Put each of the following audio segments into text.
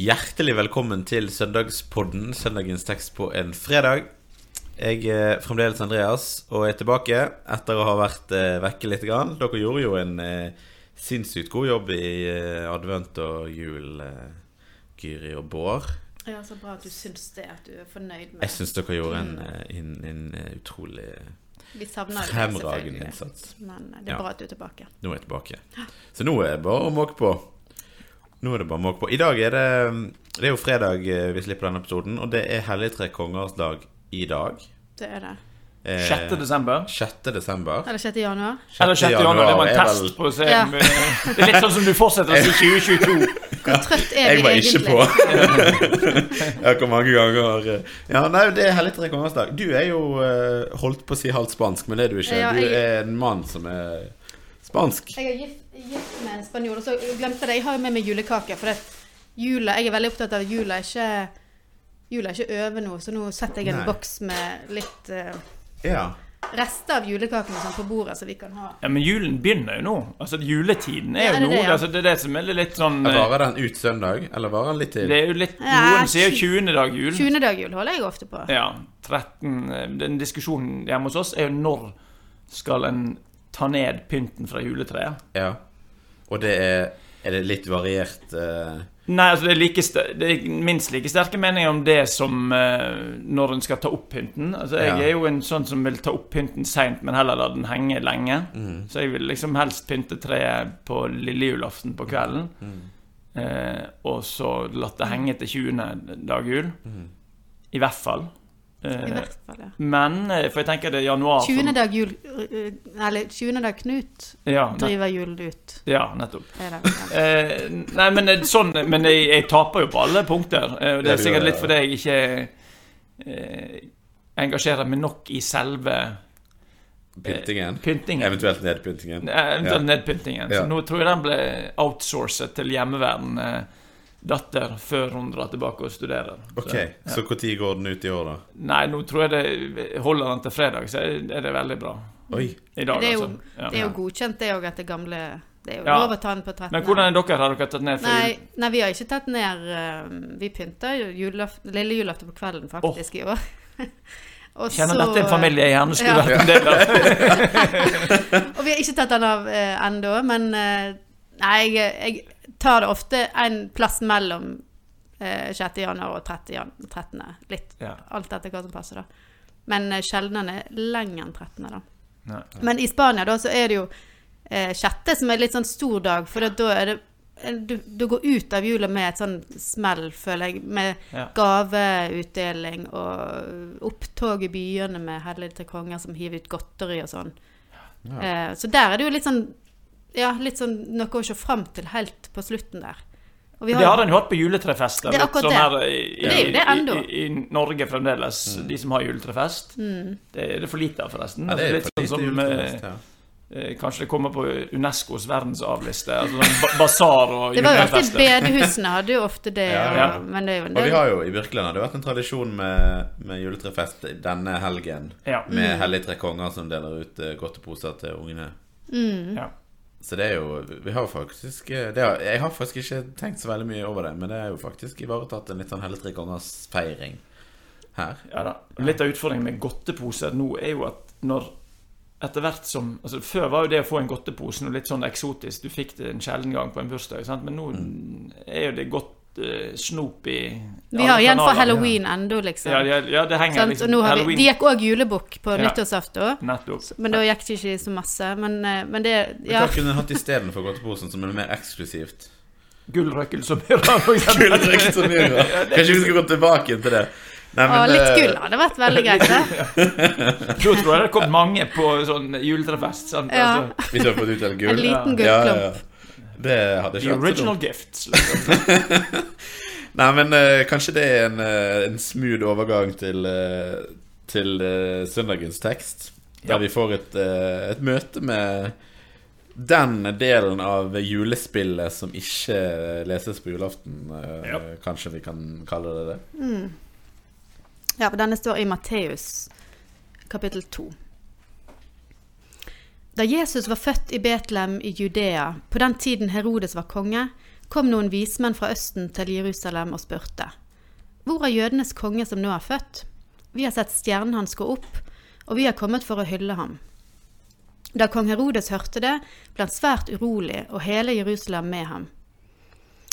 Hjertelig velkommen til søndagspodden, søndagens tekst på en fredag. Jeg er fremdeles Andreas og er tilbake etter å ha vært eh, vekke litt. Grann. Dere gjorde jo en eh, sinnssykt god jobb i eh, advent og jul, eh, Gyri og Bård. Ja, Så bra at du syns det, at du er fornøyd med Jeg syns dere gjorde en, en, en, en eh, utrolig Vi savner fremragende innsats. Men eh, det er Ja. bra at du er tilbake. Nå er jeg tilbake. Så nå er det bare å måke på. Nå er det bare måke på. I dag er det Det er jo fredag eh, vi slipper denne episoden, og det er Hellige tre kongers dag i dag. Det er det. Eh, 6. desember. 6. desember. Eller 6. januar. Eller 6. januar. Det var en er test vel- på å se Ja. eh, Det er litt sånn som du fortsetter å si 2022. Hvor trøtt er Jeg var egentlig? ikke på. ja, hvor mange ganger eh, Ja, nei, det er Hellige tre kongers dag. Du er jo holdt på å si halvt spansk, men det er du ikke. Ja, Du er en mann som er spansk. Jeg er gift, gift med en spanjol, og så glemte jeg det. Jeg har jo med meg julekake. For jula, jeg er veldig opptatt av at jula ikke Jula er ikke over nå, så nå setter jeg en Nei. boks med litt uh, Ja. rester av julekakene sånn, på bordet, så vi kan ha Ja, Men julen begynner jo nå. Altså Juletiden er Ja, jo er det nå. det, ja? altså, det er det som er litt sånn eh, Varer den ut søndag, eller varer den litt til? Det er jo litt Ja, Noen sier jo 20. dag jul. 20. dag jul holder jeg ofte på. Ja. 13 eh, Den diskusjonen hjemme hos oss er jo når skal en ta ned pynten fra juletreet. Ja. Og det er Er det litt variert uh... Nei, altså det er, like det er minst like sterke meninger om det som uh, når en skal ta opp pynten. Altså Jeg Ja. er jo en sånn som vil ta opp pynten seint, men heller la den henge lenge. Mm. Så jeg vil liksom helst pynte treet på lille julaften på kvelden. Mm. Uh, og så latt det henge til 20. dag jul. I hvert fall. I Eh, hvert fall, ja. men eh, For jeg tenker det er januar 20. dag jul eh, Eller 20. dag Knut Ja, driver julen ut. ja, nettopp. Det, ja. Eh, nei, men sånn Men jeg, jeg taper jo på alle punkter. Eh, det er sikkert litt fordi jeg ikke eh, engasjerer meg nok i selve pyntingen? pyntingen. Eventuelt nedpyntingen? Eh, Eventuelt Ja. nedpyntingen. Ja. Så nå tror jeg den ble outsourcet til hjemmeværende datter før hun drar tilbake og studerer. Ok, så når går den ut i år, da? Nei, nå tror jeg det holder den til fredag, så er det veldig bra. Oi. I dag, Det er jo, altså. Ja. det er jo godkjent, det òg, etter gamle Det er jo Ja. lov å ta den på 13. Men hvordan er dere? Har dere tatt ned for Nei, nei, vi har ikke tatt ned eh, Vi pynta lille julaften på kvelden, faktisk, i år. Og Kjenner så- dette en familie jeg gjerne skulle Ja. vært en del av? Og vi har ikke tatt den av eh, ennå, men eh, Nei, jeg, jeg tar det ofte en plass mellom eh, 6. januar og 30 jan 13. Litt Ja. alt etter hva som passer, da. Men uh, er lenger enn 13. da. Nei. Men i Spania da så er det jo eh, 6. som er litt sånn stor dag, for da er det eh, du, du går ut av jula med et sånn smell, føler jeg, med Ja. gaveutdeling og opptog i byene med hellige til konger som hiver ut godteri og sånn. Eh, så der er det jo litt sånn Ja, litt sånn noe å se fram til helt på slutten der. Og vi Det har en jo hatt på juletrefester. Det er akkurat sånn det. her i, Det er jo det i, ennå. i, i Norge fremdeles, de som har juletrefest. Mm. Det er det for lite av, forresten. Ja, det er litt for lite sånn som juletrefest, ja. eh, eh, Kanskje det kommer på Unescos verdensarvliste. Altså sånn ba basar og Det var jo alltid bedehusene hadde jo ofte det, Ja, ja. Og, men det er Og vi har jo i Birkeland har det vært en tradisjon med, med juletrefest denne helgen. Ja. Med Hellige tre konger som deler ut eh, godteposer til ungene. mm. Så det er jo Vi har faktisk eh, har, Jeg har faktisk ikke tenkt så veldig mye over det, men det er jo faktisk ivaretatt en litt sånn Helle tre feiring her. Ja da. Litt av utfordringen med godteposer nå er jo at når etter hvert som altså Før var jo det å få en godtepose noe litt sånn eksotisk. Du fikk det en sjelden gang på en bursdag. Sant? Men nå er jo det godt snop i Vi har igjen for halloween halloween ennå, liksom. Ja, ja, ja, det henger sånn, liksom og nå har vi, de gikk òg julebukk på Ja. nyttårsaften. Men da gikk det ikke så masse. Men, eh, men det Men Ja. Hva kunne en hatt istedenfor godteposen, som er mer eksklusivt? Gullrøkkelsomyra, for eksempel. Kanskje vi skal gå tilbake til det? Nei, Og litt eh, gull hadde vært veldig greit. det. Da tror jeg det hadde kommet mange på sånn juletrefest. Sant? Ja. Altså, Hvis du har fått ut gull? En liten Ja, ja, gullklump. ja. Det hadde the ikke vært original noe. gifts. Liksom. Nei, men uh, kanskje det er en, uh, en smooth overgang til, uh, til søndagens tekst. Der Ja. vi får et, et møte med den delen av julespillet som ikke leses på julaften. Ja. Kanskje vi kan kalle det det. Ja, for denne står i Matteus kapittel 2. Da Jesus var født i Betlehem i Judea, på den tiden Herodes var konge, kom noen vismenn fra Østen til Jerusalem og spurte. Hvor er jødenes konge som nå er født? Vi har sett stjernen hans gå opp, og vi har kommet for å hylle ham. Da kong Herodes hørte det, ble han svært urolig, og hele Jerusalem med ham.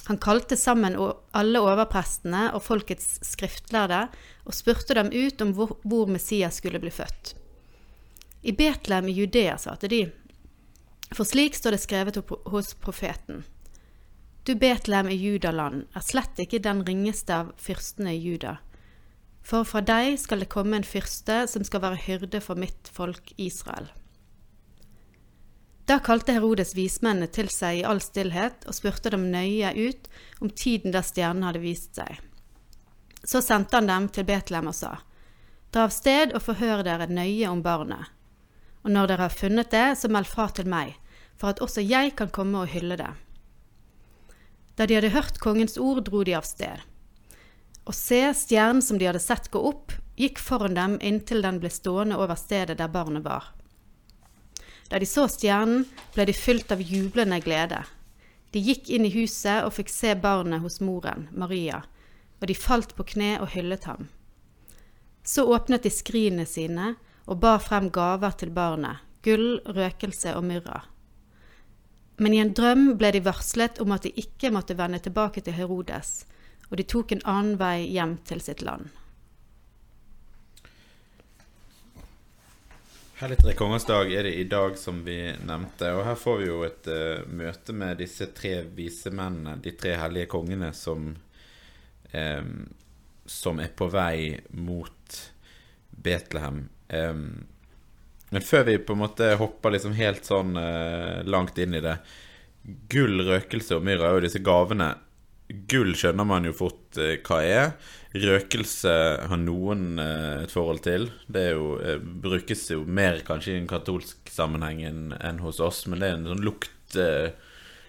Han kalte sammen alle overprestene og folkets skriftlærde og spurte dem ut om hvor, Messias skulle bli født. I Betlehem i Judea, satte de, for slik står det skrevet hos profeten. Du Betlehem i Judaland er slett ikke den ringeste av fyrstene i Juda. For fra deg skal det komme en fyrste som skal være hyrde for mitt folk Israel. Da kalte Herodes vismennene til seg i all stillhet og spurte dem nøye ut om tiden da stjernen hadde vist seg. Så sendte han dem til Betlehem og sa, Dra av sted og forhør dere nøye om barnet. Og når dere har funnet det, så meld fra til meg, for at også jeg kan komme og hylle det. Da de hadde hørt kongens ord, dro de av sted. Og se, stjernen som de hadde sett gå opp, gikk foran dem inntil den ble stående over stedet der barnet var. Da de så stjernen, ble de fylt av jublende glede. De gikk inn i huset og fikk se barnet hos moren, Maria, og de falt på kne og hyllet ham. Så åpnet de skrinene sine og bar frem gaver til barnet, gull, røkelse og myrra. Men i en drøm ble de varslet om at de ikke måtte vende tilbake til Herodes, og de tok en annen vei hjem til sitt land. Hellig tre kongers dag er det i dag, som vi nevnte. Og her får vi jo et uh, møte med disse tre visemennene, de tre hellige kongene, som, um, som er på vei mot Betlehem. Um, men før vi på en måte hopper liksom helt sånn uh, langt inn i det Gull, røkelse og myrra er jo disse gavene. Gull skjønner man jo fort uh, hva er. Røkelse har noen uh, et forhold til. Det jo, brukes jo mer kanskje i en katolsk sammenheng enn, hos oss, men det er en sånn lukt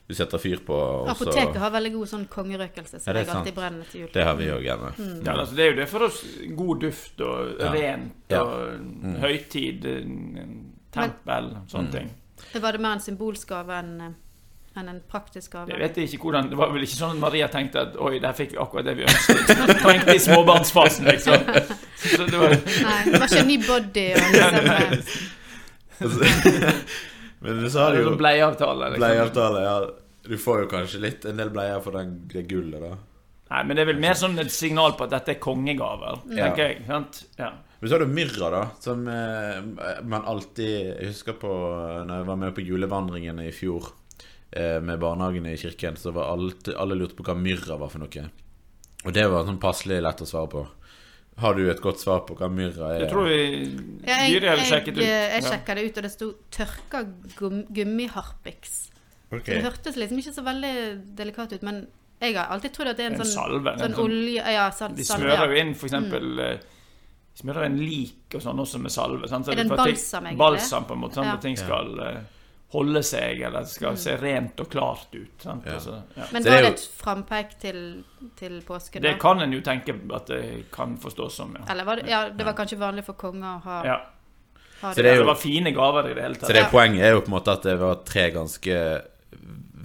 du setter fyr på. Apoteket har veldig god sånn kongerøkelse, som ja, jeg alltid brenner til jul. Det har vi òg gjerne. Mm. Ja, altså, det er jo det for oss. God duft og ja. rent og mm. høytid, tempel, men, sånne mm. ting. Var det mer en symbolsk gave enn eh, enn en praktisk gave. Jeg vet ikke hvordan, det var vel ikke sånn at Maria tenkte at oi, der fikk vi akkurat det vi ønsket. Tenkte i småbarnsfasen, liksom. Så det var... Nei, det var ikke en ny body og liksom. Men så har du jo Bleieavtale. Liksom. Bleieavtale, ja. Du får jo kanskje litt en del bleier for den, det gullet, da. Nei, men det er vel mer sånn et signal på at dette er kongegaver, ja. tenker jeg. sant? Ja. Men så har du myrra, da, som eh, man alltid Jeg husker på når jeg var med på julevandringene i fjor. Eh, med barnehagene i kirken, så var alle, alle lurte på hva myrra var for noe. Og det var sånn passelig lett å svare på. Har du et godt svar på hva myrra er? Jeg tror vi ja, jeg, jeg, sjekket ut. Jeg, jeg sjekka det ut, og det sto 'tørka gum, gummiharpiks'. Okay. Det hørtes liksom ikke så veldig delikat ut, men jeg har alltid trodd at det er en, en sånn, salve, sånn, sånn olje ja, sal, De smører jo inn for eksempel mm. Eh, smører en lik og sånn også med salve. Sant? Så er det en balsam, egentlig? Balsam, på en måte. Sånn ja. at ting skal uh, holde seg, eller det skal mm. se rent og klart ut. Ja. Altså, ja. Men var det et frampeik til, til påske? Det kan en jo tenke at det kan forstås som, ja. Eller var det, ja, det var kanskje vanlig for konger å ha, ja. ha det. det, jo, det var fine gaver i det hele tatt. Så det poenget er jo på en måte at det var tre ganske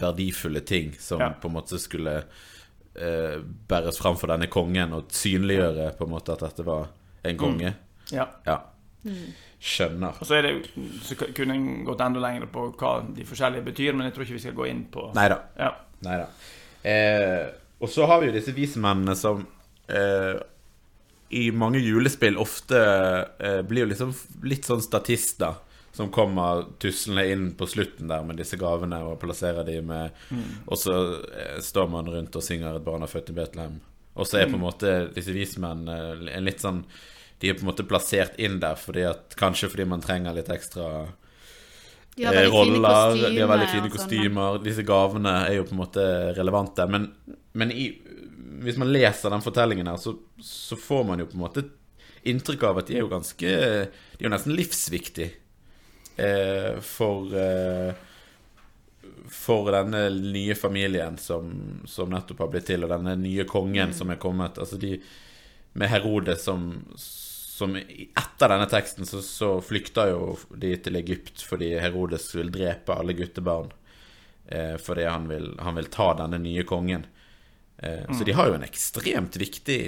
verdifulle ting som på en måte skulle uh, bæres fram for denne kongen, og synliggjøre på en måte at dette var en konge. Mm. Ja. ja. Mm. Skjønner. Og så, er det, så kunne en gått enda lenger på hva de forskjellige betyr, men jeg tror ikke vi skal gå inn på Neida. Ja. Eh, og så har vi jo disse vismennene som eh, i mange julespill ofte eh, blir jo liksom litt sånn statister. Som kommer tuslende inn på slutten der med disse gavene og plasserer de med mm. Og så eh, står man rundt og synger 'Et barn er født i Betlehem'. Og så er på en mm. måte disse vismennene en litt sånn de er på en måte plassert inn der fordi at, kanskje fordi man trenger litt ekstra de har roller. roller. De har veldig fine sånn, kostymer. Disse gavene er jo på en måte relevante. Men, men i, hvis man leser den fortellingen her, så, så, får man jo på en måte inntrykk av at de er jo ganske De er jo nesten livsviktige eh, for eh, for denne nye familien som, som, nettopp har blitt til, og denne nye kongen mm. som er kommet. Altså de med Herodes som, som Etter denne teksten så, så flykter jo de til Egypt fordi Herodes vil drepe alle guttebarn. eh, fordi han vil, han vil ta denne nye kongen. Eh, Så de har jo en ekstremt viktig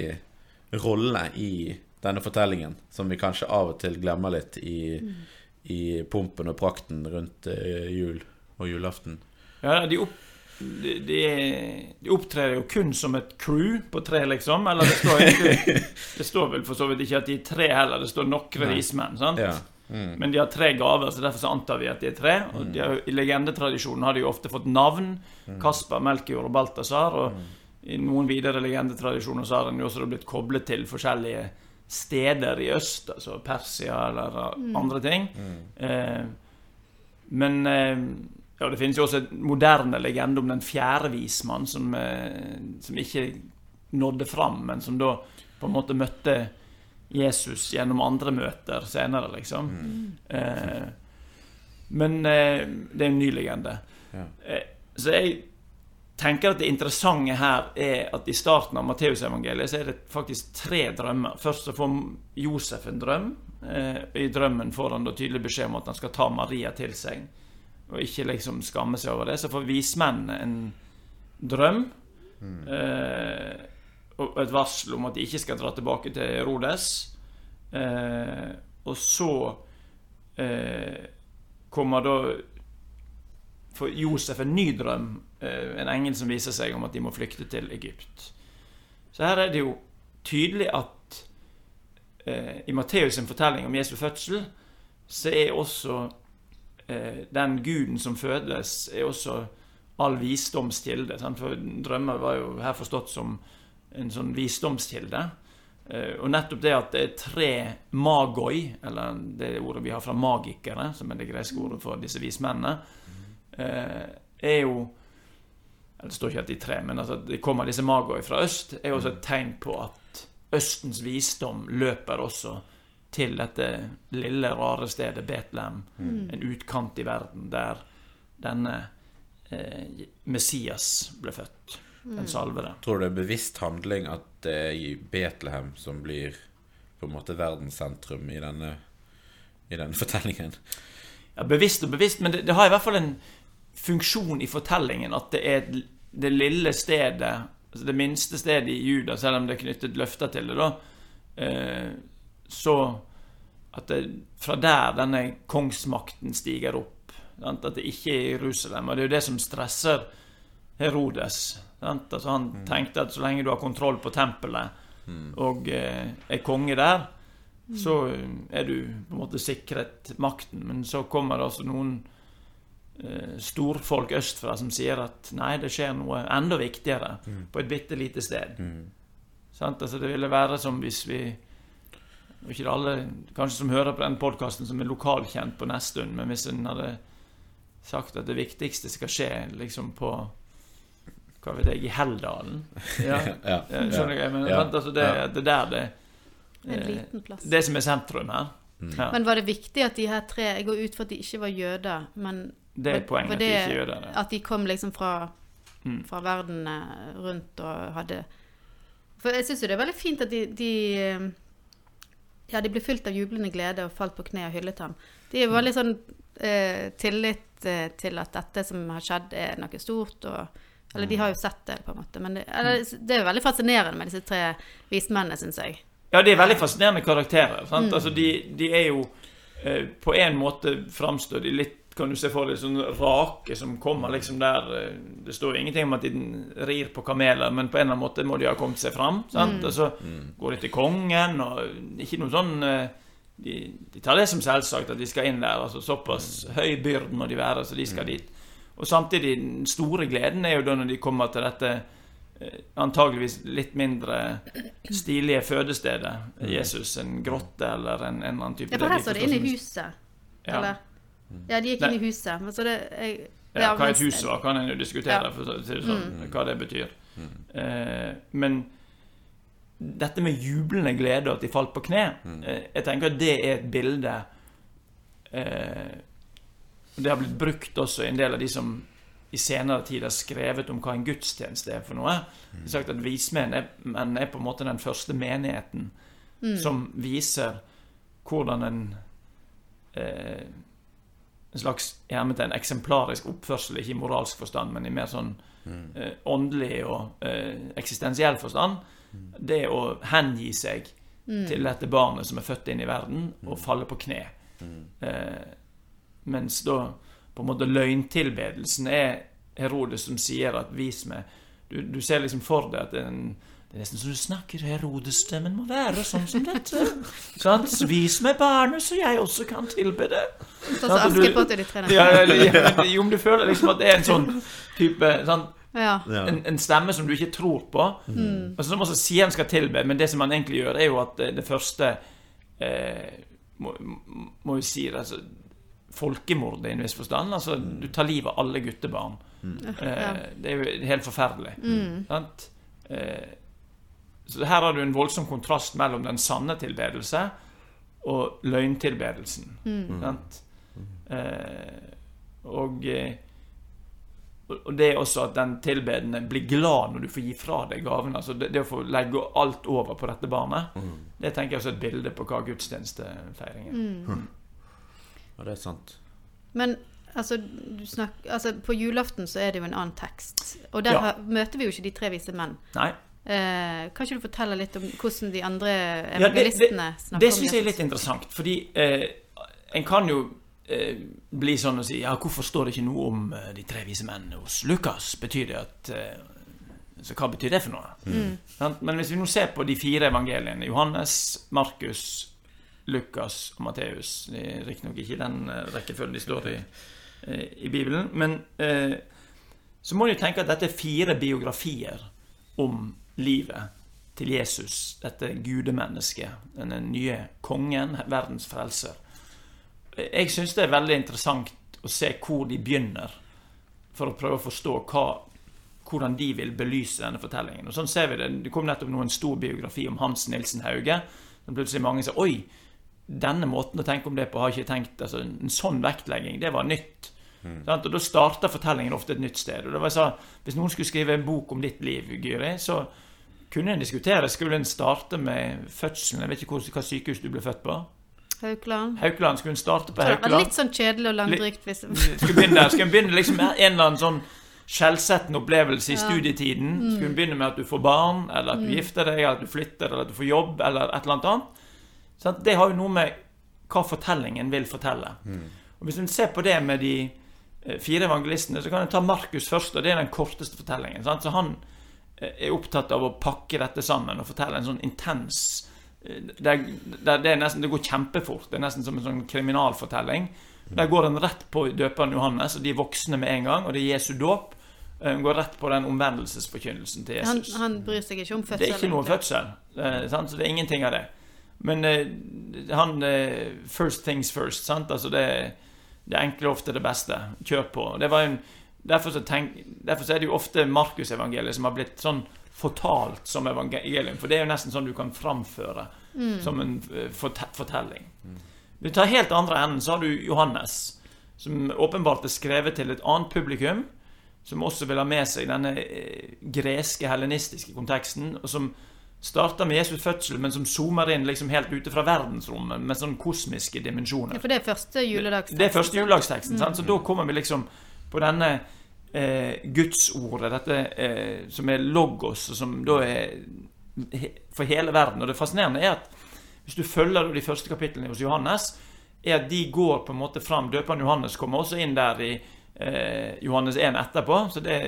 rolle i denne fortellingen, som vi kanskje av og til glemmer litt i, i pumpen og prakten rundt eh, jul og julaften. Ja, de, opp, de, de, de opptrer jo kun som et crew på tre, liksom. Eller det står ikke, Det står vel for så vidt ikke at de er tre heller, det står noen ismenn. sant? Ja. Mm. Men de har tre gaver, så derfor så antar vi at de er tre. Og de har, I legendetradisjonen har de jo ofte fått navn. Kasper, Melkejord og Balthazar. Og i noen videre legendetradisjoner så har en jo også blitt koblet til forskjellige steder i øst, altså Persia eller andre ting. Eh, men eh, ja, det finnes jo også en moderne legende om den fjerde vismann som, eh, som ikke nådde fram, men som da på en måte møtte Jesus gjennom andre møter senere, liksom. Eh, men eh, det er en ny legende. Ja. Eh, så jeg tenker at det interessante her er at i starten av Matteusevangeliet så er det faktisk tre drømmer. Først så får Josef en drøm. Eh, I drømmen får han da tydelig beskjed om at han skal ta Maria til seg, og ikke liksom skamme seg over det. Så får vismenn en drøm. Eh, og et varsel om at de ikke skal dra tilbake til Rodes. Eh, og så eh, kommer da for Josef en ny drøm. Eh, en engel som viser seg om at de må flykte til Egypt. Så her er det jo tydelig at eh, i Matteus' sin fortelling om Jesu fødsel, så er også den guden som fødes, er også all visdomskilde. For drømmer var jo her forstått som en sånn visdomskilde. Eh, og nettopp det at det er tre magoi, eller det ordet vi har fra magikere, som er det greske ordet for disse vismennene, eh, er jo Det står ikke at de tre, men altså at det kommer disse magoi fra øst, er jo også et tegn på at Østens visdom løper også til dette lille, rare stedet Betlehem. En utkant i verden der denne eh, Messias ble født. Den salvede. Tror du det er bevisst handling at det er i Betlehem som blir på en måte verdenssentrum i denne, i denne fortellingen? Ja, bevisst og bevisst, men det, det har i hvert fall en funksjon i fortellingen at det er det lille stedet, altså det minste stedet i Juda, selv om det er knyttet løfter til det, da, eh, så at det fra der denne kongsmakten stiger opp. Sant? At det ikke er Jerusalem. Og det er jo det som stresser Herodes. Sant? Altså han tenkte at så lenge du har kontroll på tempelet og eh, er konge der, så er du på en måte sikret makten. Men så kommer det altså noen eh, storfolk østfra som sier at nei, det skjer noe enda viktigere på et bitte lite sted. Sant? Altså det ville være som hvis vi og ikke alle kanskje som hører på den podkasten som er lokalkjent på Nesttun, men hvis en hadde sagt at det viktigste skal skje liksom på hva vet jeg, i Helldalen ja. Ja. ja, Skjønner du hva jeg mener? Ja. Altså det, Ja. det er der det En eh, liten plass. Det som er sentrum her. Mm. Ja, Men var det viktig at de her tre Jeg går ut for at de ikke var jøder, men det er poenget at de det ikke gjør det. At de kom liksom fra, Mm. fra verden eh, rundt og hadde For jeg syns jo det er veldig fint at de, de eh, Ja, de ble fylt av jublende glede og falt på kne og hyllet ham. De jo veldig sånn eh, tillit eh, til at dette som har skjedd, er noe stort. Og, eller de har jo sett det, på en måte. Men det, eller, det er veldig fascinerende med disse tre vismennene, syns jeg. Ja, de er veldig fascinerende karakterer. Mm. Altså, de, de er jo eh, På en måte framstår de litt kan du se for deg sånn rake som kommer liksom der eh, Det står jo ingenting om at de rir på kameler, men på en eller annen måte må de ha kommet seg fram. Sant? Og så går de til kongen, og ikke noe sånn eh, de, de tar det som selvsagt at de skal inn der. altså Såpass høy byrd må de være, så de skal dit. Og samtidig, den store gleden er jo da når de kommer til dette eh, antageligvis litt mindre stilige fødestedet. Jesus, en grotte eller en, en annen type Ja, for her står det inne i huset. Ja. Eller? Ja, de gikk inn i huset. Men så det jeg, Ja, hva er et hus var, kan en jo diskutere, Ja. for å si det sånn, hva det betyr. Eh, men dette med jublende glede, at de falt på kne, eh, jeg tenker at det er et bilde eh, Det har blitt brukt også i en del av de som i senere tid har skrevet om hva en gudstjeneste er for noe. De har sagt at vismenn er, er på en måte den første menigheten som viser hvordan en eh, en slags hermetegn, eksemplarisk oppførsel, ikke i moralsk forstand, men i mer sånn eh, åndelig og eh, eksistensiell forstand, det å hengi seg til dette barnet som er født inn i verden, og falle på kne. Eh, mens da på en måte løgntilbedelsen er Herodes som sier at 'vis meg' Du, du ser liksom for deg at det en, det er nesten som du snakker Herodes-stemmen må være sånn som dette. Sant? Vis meg barnet, så jeg også kan tilbe det. Sånn som og Askepott og de tre men- jo, men du føler liksom at det er en sånn type sant? Ja. En, en stemme som du ikke tror på. Og så Som også sier han skal tilbe, men det som han egentlig gjør, er jo at det, det første eh, må, må- vi si det, altså, Folkemord i en viss forstand. Altså, du tar livet av alle guttebarn. Eh, det er jo helt forferdelig. Sant? Eh, så her har du en voldsom kontrast mellom den sanne tilbedelse og løgntilbedelsen. Sant? Eh, og, eh, og det er også at den tilbedende blir glad når du får gi fra deg gaven. Altså det, det å få legge alt over på dette barnet, det tenker jeg også er et bilde på hva gudstjenestefeiring er. Ja, det er sant. Men altså, du snakk, altså, på julaften så er det jo en annen tekst. Og der Ja. møter vi jo ikke de tre vise menn. Nei. Eh, kan ikke du fortelle litt om hvordan de andre Ja, det, evangelistene det, snakker det om syns jeg er litt interessant, fordi eh, en kan jo eh, bli sånn og si Ja, hvorfor står det ikke noe om eh, de tre vise mennene hos Lukas? Betyr det at eh, Så hva betyr det for noe? Sant? Men hvis vi nå ser på de fire evangeliene, Johannes, Markus, Lukas og Matteus Det riktignok ikke i den eh, rekkefølgen de står i, eh, i Bibelen, men eh, så må en jo tenke at dette er fire biografier om livet til Jesus, dette gudemennesket, denne nye kongen, verdens frelser. Jeg syns det er veldig interessant å se hvor de begynner, for å prøve å forstå hva, hvordan de vil belyse denne fortellingen. Og sånn ser vi Det Det kom nettopp nå en stor biografi om Hans Nilsen Hauge. som plutselig mange sier Oi, denne måten å tenke om det på har jeg ikke tenkt altså, En sånn vektlegging, det var nytt. Sant? Og Da starter fortellingen ofte et nytt sted. Og det var sa, Hvis noen skulle skrive en bok om ditt liv, Gyri, så kunne en diskutere. Skulle en starte med fødselen? Jeg vet ikke hva sykehus du ble født på. Haukeland. Haukeland. Skulle en starte på Så det var Haukeland? litt sånn kjedelig og langdrygt hvis Skulle begynne. Skulle en begynne liksom en eller annen sånn skjellsettende opplevelse i studietiden? Skulle en begynne med at du får barn, eller at du gifter deg, eller at du flytter, eller at du får jobb, eller et eller annet annet? Det har jo noe med hva fortellingen vil fortelle. Og Hvis en ser på det med de fire evangelistene, så kan en ta Markus først, og det er den korteste fortellingen. Sant? Så han eh, er opptatt av å pakke dette sammen og fortelle en sånn intens det, der, der det, er nesten, det går kjempefort. Det er nesten som en sånn kriminalfortelling. Der går en rett på døperen Johannes, og de er voksne med en gang, og det er Jesu dåp. Eh, En går rett på den omvendelsesforkynnelsen til Jesus. han bryr seg ikke om fødsel. Det er ikke noe fødsel, eh, sant? så det er ingenting av det. Men eh, han eh, First things first, sant? Altså det, det enkle er ofte det beste. Kjør på. Det var en, derfor, så tenk, derfor så er det jo ofte Markusevangeliet som har blitt sånn fortalt som evangelium. For det er jo nesten sånn du kan framføre som en eh, fortelling. Mm. du tar helt andre enden, så har du Johannes, som åpenbart er skrevet til et annet publikum som også vil ha med seg denne eh, greske, hellenistiske konteksten, og som starter med Jesus fødsel, men som zoomer inn liksom helt ute fra verdensrommet med sånne kosmiske dimensjoner. Ja, for det er første juledagsteksten? Det er første juledagsteksten, sant? så da kommer vi liksom på denne eh, gudsordet, dette eh, som er logos, og som da er for hele verden. Og det fascinerende er at hvis du følger de første kapitlene hos Johannes, er at de går på en måte fram. Døperen Johannes kommer også inn der i eh, Johannes 1 etterpå. Så det,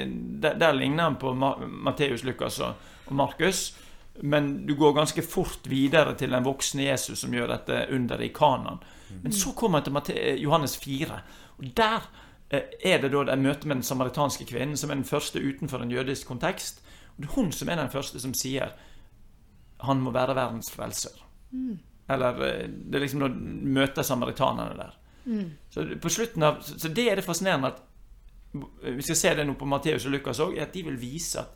der, der ligner han på Ma Matteus, Lukas og, og Markus. Men du går ganske fort videre til den voksne Jesus som gjør dette under i Kanan. Men så kommer han til Johannes 4, og der eh, er det da et møte med den samaritanske kvinnen, som er den første utenfor en jødisk kontekst. Og det er hun som er den første som sier han må være verdens frelser. Eller eh, Det er liksom når du møter samaritanerne der. Så på slutten av Så så det er det fascinerende at Vi skal se det nå på Matteus og Lukas òg, at de vil vise at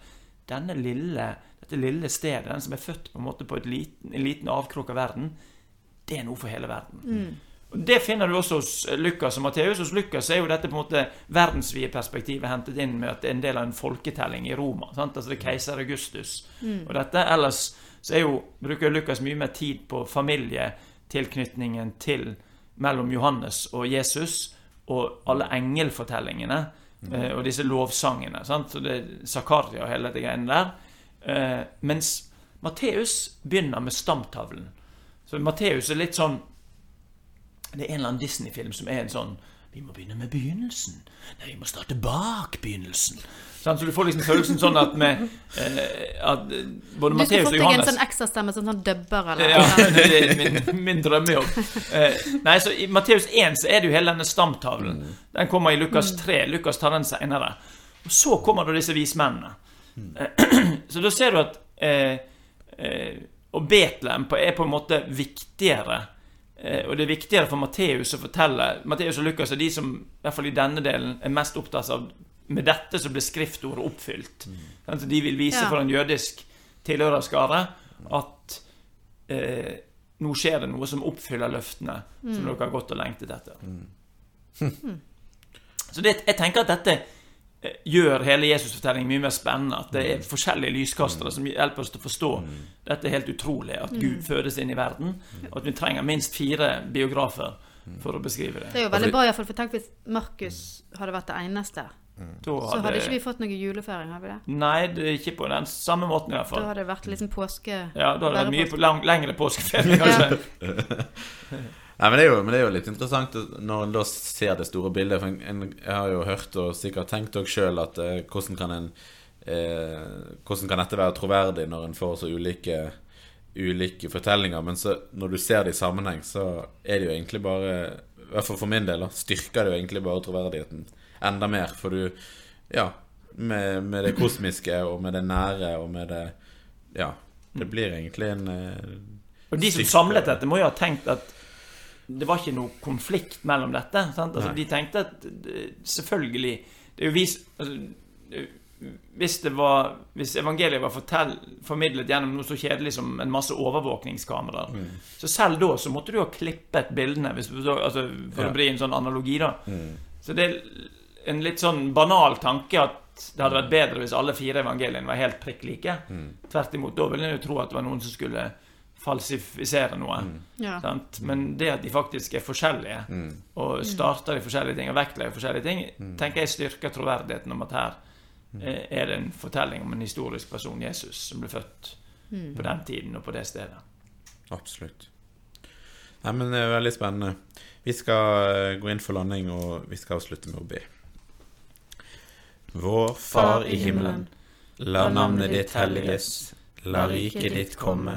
denne lille, dette lille stedet, den som er født på en måte på liten, en liten avkrok av verden, det er noe for hele verden. Og Det finner du også hos Lukas og Matteus. Hos Lukas er jo dette på en måte verdensvide perspektivet hentet inn med at det er en del av en folketelling i Roma. Sant? Altså det er keiser Augustus og dette. Ellers så jo, bruker Lukas mye mer tid på familietilknytningen til mellom Johannes og Jesus, og alle engelfortellingene eh, og disse lovsangene. Sant? Så det er Zakaria og hele det greiene der. Eh, mens Matteus begynner med stamtavlen. Så Matteus er litt sånn Det er en eller annen Disney-film som er en sånn Vi må begynne med begynnelsen. Nei, vi må starte bak begynnelsen. Sånn, Så du får liksom følelsen sånn at med eh, at eh, Både Du skulle Matteus fått deg en sånn ekstrastemme, sånn, sånn dubber eller ja, det er min, min drømmejobb. Eh, nei, så I Matteus 1 så er det jo hele denne stamtavlen. Den kommer i Lukas 3. Lukas tar den senere. Og så kommer da disse vismennene. Eh, så da ser du at eh, eh, Og Betlehem er på en måte viktigere. Eh, og det er viktigere for Matteus å fortelle Matteus og Lukas er de som i hvert fall i denne delen er mest opptatt av med dette så blir skriftordet oppfylt. Mm. de vil vise Ja. for en jødisk tilhørerskare at eh, nå skjer det noe som oppfyller løftene som dere har gått og lengtet etter. Så det, jeg tenker at dette gjør hele Jesus-fortellingen mye mer spennende. At det er forskjellige lyskastere som hjelper oss til å forstå dette er helt utrolig. At Gud fødes inn i verden. Og at vi trenger minst fire biografer for å beskrive Det det. er jo veldig bra, iallfall. For tenk hvis Markus hadde vært det eneste. Da Så hadde ikke vi fått noe julefeiring, har vi det? Nei, det er ikke på den samme måten i hvert fall. Da hadde det vært liksom påske... Ja, da hadde det vært mye på lang, lengre påskeferie, kanskje. Nei, men det, jo, men det er jo litt interessant når en da ser det store bildet. For en, jeg har jo hørt og sikkert tenkt òg sjøl at eh, hvordan kan en eh, Hvordan kan dette være troverdig når en får så ulike, ulike fortellinger? Men så, når du ser det i sammenheng, så er det jo egentlig bare I hvert fall for min del da, styrker det jo egentlig bare troverdigheten enda mer. For du Ja, med, med det kosmiske og med det nære og med det Ja. Det blir egentlig en eh, Og de som samlet dette, må jo ha tenkt at det var ikke noe konflikt mellom dette. Sant? Altså, de tenkte at eh, selvfølgelig Det er jo vis... Altså, hvis, det var, hvis evangeliet var fortell, formidlet gjennom noe så kjedelig som en masse overvåkningskameraer, Mm. så selv da så måtte du ha klippet bildene, hvis du, altså, for Ja. å bli en sånn analogi. da mm, Så det er en litt sånn banal tanke at det hadde vært bedre hvis alle fire evangeliene var helt prikk like. mm, Tvert imot. Da ville en jo tro at det var noen som skulle falsifisere noe. Ja. Sant? Men det at de faktisk er forskjellige, mm. og starter i forskjellige ting, og vektlegger forskjellige ting, tenker jeg styrker troverdigheten om at her eh, er det en fortelling om en historisk person, Jesus, som ble født på den tiden og på det stedet. Absolutt. Nei, men det er veldig spennende. Vi skal eh, gå inn for landing, og vi skal slutte med å be. Vår Far i himmelen. La navnet ditt helliges. La riket ditt komme.